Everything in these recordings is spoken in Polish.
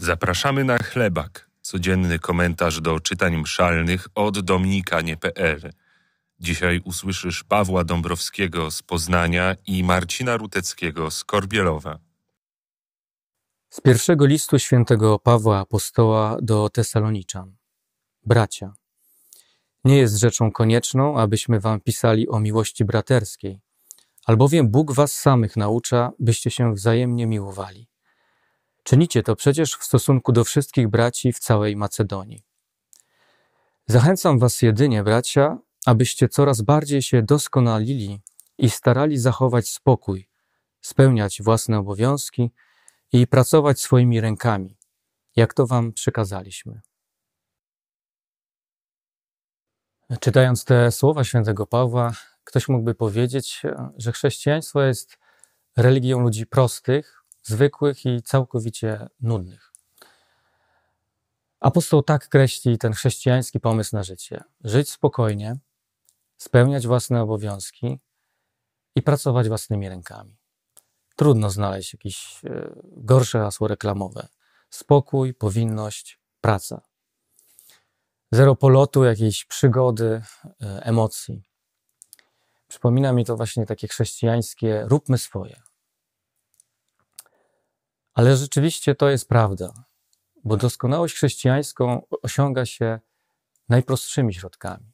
Zapraszamy na chlebak, codzienny komentarz do czytań mszalnych od dominikanie.pl. Dzisiaj usłyszysz Pawła Dąbrowskiego z Poznania i Marcina Ruteckiego z Korbielowa. Z pierwszego listu świętego Pawła Apostoła do Tesaloniczan. Bracia, nie jest rzeczą konieczną, abyśmy wam pisali o miłości braterskiej, albowiem Bóg was samych naucza, byście się wzajemnie miłowali. Czynicie to przecież w stosunku do wszystkich braci w całej Macedonii. Zachęcam was jedynie, bracia, abyście coraz bardziej się doskonalili i starali zachować spokój, spełniać własne obowiązki i pracować swoimi rękami, jak to wam przykazaliśmy. Czytając te słowa świętego Pawła, ktoś mógłby powiedzieć, że chrześcijaństwo jest religią ludzi prostych, zwykłych i całkowicie nudnych. Apostoł tak kreśli ten chrześcijański pomysł na życie: żyć spokojnie, spełniać własne obowiązki i pracować własnymi rękami. Trudno znaleźć jakieś e, gorsze hasło reklamowe. Spokój, powinność, praca. Zero polotu, jakiejś przygody, e, emocji. Przypomina mi to właśnie takie chrześcijańskie róbmy swoje. Ale rzeczywiście to jest prawda, bo doskonałość chrześcijańską osiąga się najprostszymi środkami.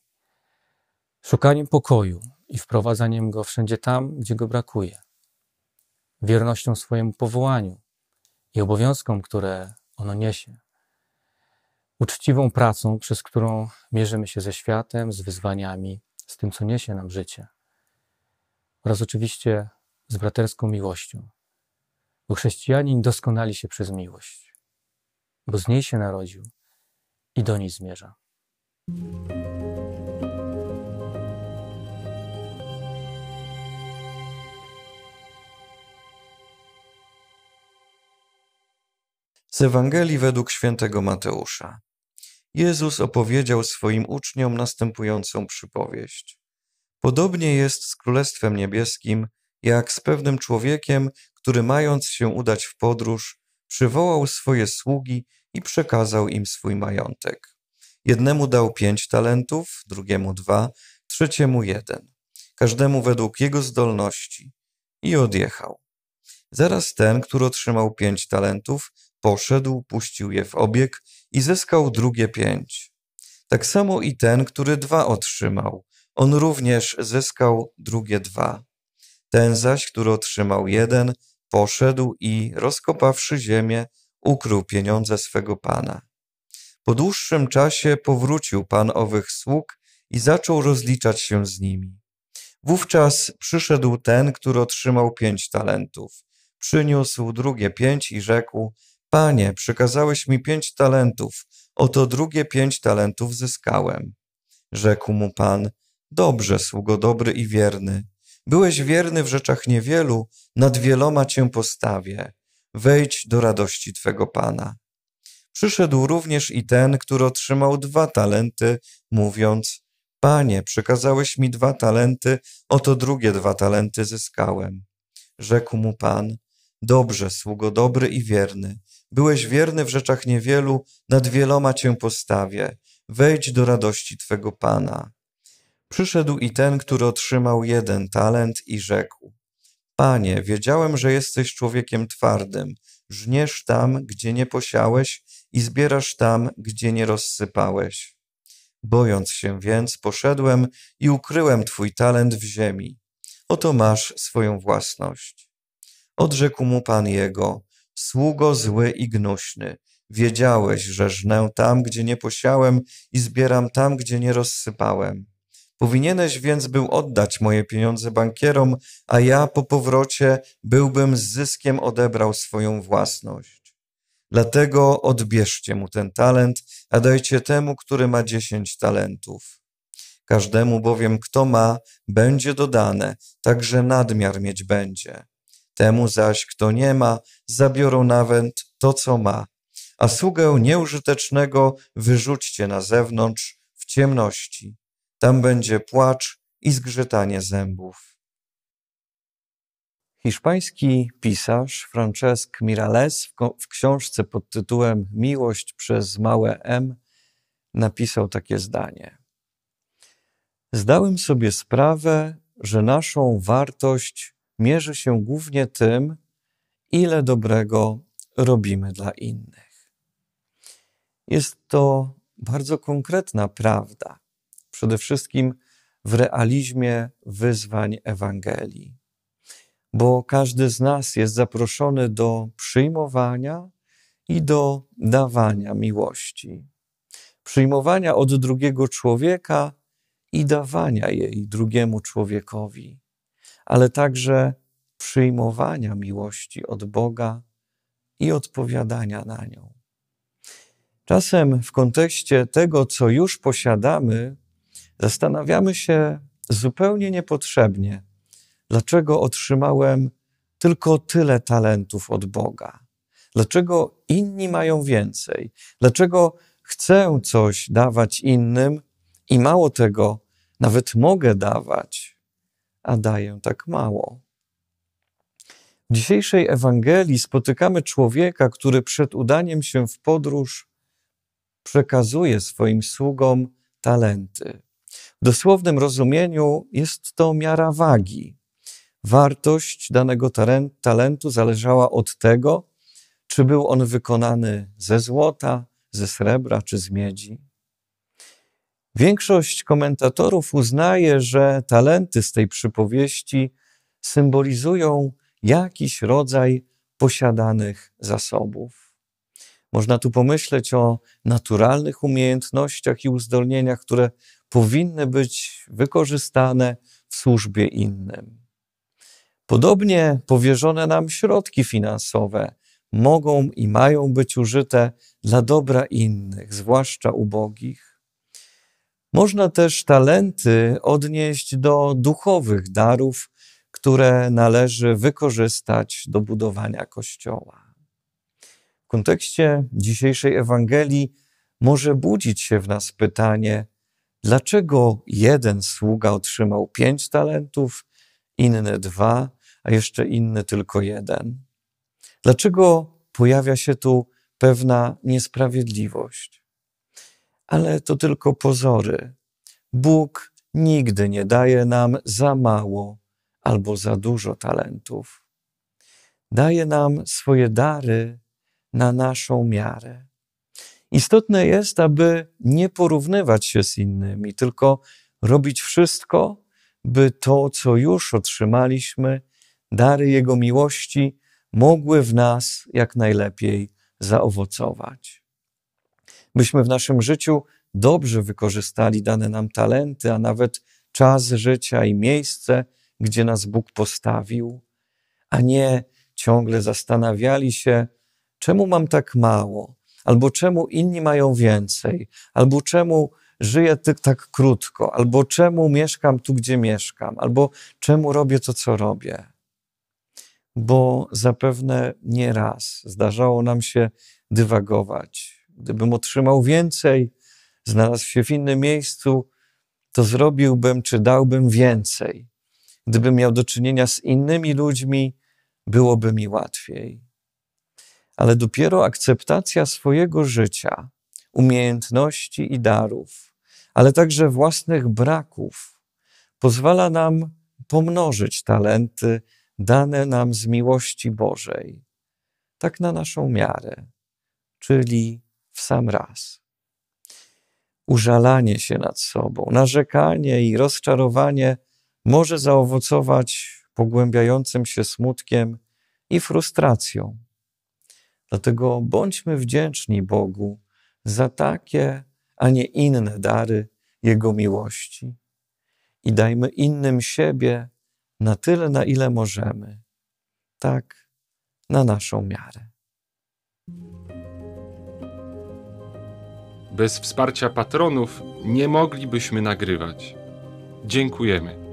Szukaniem pokoju i wprowadzaniem go wszędzie tam, gdzie go brakuje. Wiernością swojemu powołaniu i obowiązkom, które ono niesie. Uczciwą pracą, przez którą mierzymy się ze światem, z wyzwaniami, z tym, co niesie nam życie. Oraz oczywiście z braterską miłością bo chrześcijanin doskonali się przez miłość, bo z niej się narodził i do niej zmierza. Z Ewangelii według świętego Mateusza. Jezus opowiedział swoim uczniom następującą przypowieść. Podobnie jest z Królestwem Niebieskim, jak z pewnym człowiekiem, który mając się udać w podróż, przywołał swoje sługi i przekazał im swój majątek. Jednemu dał pięć talentów, drugiemu dwa, trzeciemu jeden, każdemu według jego zdolności i odjechał. Zaraz ten, który otrzymał pięć talentów, poszedł, puścił je w obieg i zyskał drugie pięć. Tak samo i ten, który dwa otrzymał, on również zyskał drugie dwa. Ten zaś, który otrzymał jeden, poszedł i, rozkopawszy ziemię, ukrył pieniądze swego pana. Po dłuższym czasie powrócił pan owych sług i zaczął rozliczać się z nimi. Wówczas przyszedł ten, który otrzymał pięć talentów. Przyniósł drugie pięć i rzekł: Panie, przekazałeś mi pięć talentów, oto drugie pięć talentów zyskałem. Rzekł mu pan: Dobrze, sługo dobry i wierny. Byłeś wierny w rzeczach niewielu, nad wieloma cię postawię. Wejdź do radości twego Pana. Przyszedł również i ten, który otrzymał dwa talenty, mówiąc: Panie, przekazałeś mi dwa talenty, oto drugie dwa talenty zyskałem. Rzekł mu Pan: Dobrze, sługo dobry i wierny. Byłeś wierny w rzeczach niewielu, nad wieloma cię postawię. Wejdź do radości twego Pana. Przyszedł i ten, który otrzymał jeden talent i rzekł: Panie, wiedziałem, że jesteś człowiekiem twardym. Żniesz tam, gdzie nie posiałeś i zbierasz tam, gdzie nie rozsypałeś. Bojąc się więc, poszedłem i ukryłem twój talent w ziemi. Oto masz swoją własność. Odrzekł mu pan jego, sługo zły i gnuśny. Wiedziałeś, że żnę tam, gdzie nie posiałem i zbieram tam, gdzie nie rozsypałem. Powinieneś więc był oddać moje pieniądze bankierom, a ja po powrocie byłbym z zyskiem odebrał swoją własność. Dlatego odbierzcie mu ten talent, a dajcie temu, który ma dziesięć talentów. Każdemu bowiem, kto ma, będzie dodane, także nadmiar mieć będzie. Temu zaś, kto nie ma, zabiorą nawet to, co ma. A sługę nieużytecznego wyrzućcie na zewnątrz w ciemności tam będzie płacz i zgrzytanie zębów. Hiszpański pisarz Francesc Miralles w książce pod tytułem Miłość przez małe M napisał takie zdanie. Zdałem sobie sprawę, że naszą wartość mierzy się głównie tym, ile dobrego robimy dla innych. Jest to bardzo konkretna prawda, przede wszystkim w realizmie wyzwań Ewangelii, bo każdy z nas jest zaproszony do przyjmowania i do dawania miłości. Przyjmowania od drugiego człowieka i dawania jej drugiemu człowiekowi, ale także przyjmowania miłości od Boga i odpowiadania na nią. Czasem w kontekście tego, co już posiadamy, zastanawiamy się zupełnie niepotrzebnie, dlaczego otrzymałem tylko tyle talentów od Boga. Dlaczego inni mają więcej? Dlaczego chcę coś dawać innym i mało tego, nawet mogę dawać, a daję tak mało? W dzisiejszej Ewangelii spotykamy człowieka, który przed udaniem się w podróż przekazuje swoim sługom talenty. W dosłownym rozumieniu jest to miara wagi. Wartość danego talentu zależała od tego, czy był on wykonany ze złota, ze srebra czy z miedzi. Większość komentatorów uznaje, że talenty z tej przypowieści symbolizują jakiś rodzaj posiadanych zasobów. Można tu pomyśleć o naturalnych umiejętnościach i uzdolnieniach, które powinny być wykorzystane w służbie innym. Podobnie powierzone nam środki finansowe mogą i mają być użyte dla dobra innych, zwłaszcza ubogich. Można też talenty odnieść do duchowych darów, które należy wykorzystać do budowania Kościoła. W kontekście dzisiejszej Ewangelii może budzić się w nas pytanie, dlaczego jeden sługa otrzymał pięć talentów, inny dwa, a jeszcze inny tylko jeden? Dlaczego pojawia się tu pewna niesprawiedliwość? Ale to tylko pozory. Bóg nigdy nie daje nam za mało albo za dużo talentów. Daje nam swoje dary na naszą miarę. Istotne jest, aby nie porównywać się z innymi, tylko robić wszystko, by to, co już otrzymaliśmy, dary Jego miłości, mogły w nas jak najlepiej zaowocować. Byśmy w naszym życiu dobrze wykorzystali dane nam talenty, a nawet czas życia i miejsce, gdzie nas Bóg postawił, a nie ciągle zastanawiali się, czemu mam tak mało, albo czemu inni mają więcej, albo czemu żyję tak krótko, albo czemu mieszkam tu, gdzie mieszkam, albo czemu robię to, co robię. Bo zapewne nie raz zdarzało nam się dywagować. Gdybym otrzymał więcej, znalazł się w innym miejscu, to zrobiłbym czy dałbym więcej. Gdybym miał do czynienia z innymi ludźmi, byłoby mi łatwiej. Ale dopiero akceptacja swojego życia, umiejętności i darów, ale także własnych braków, pozwala nam pomnożyć talenty dane nam z miłości Bożej, tak na naszą miarę, czyli w sam raz. Użalanie się nad sobą, narzekanie i rozczarowanie może zaowocować pogłębiającym się smutkiem i frustracją. Dlatego bądźmy wdzięczni Bogu za takie, a nie inne dary Jego miłości i dajmy innym siebie na tyle, na ile możemy, tak na naszą miarę. Bez wsparcia patronów nie moglibyśmy nagrywać. Dziękujemy.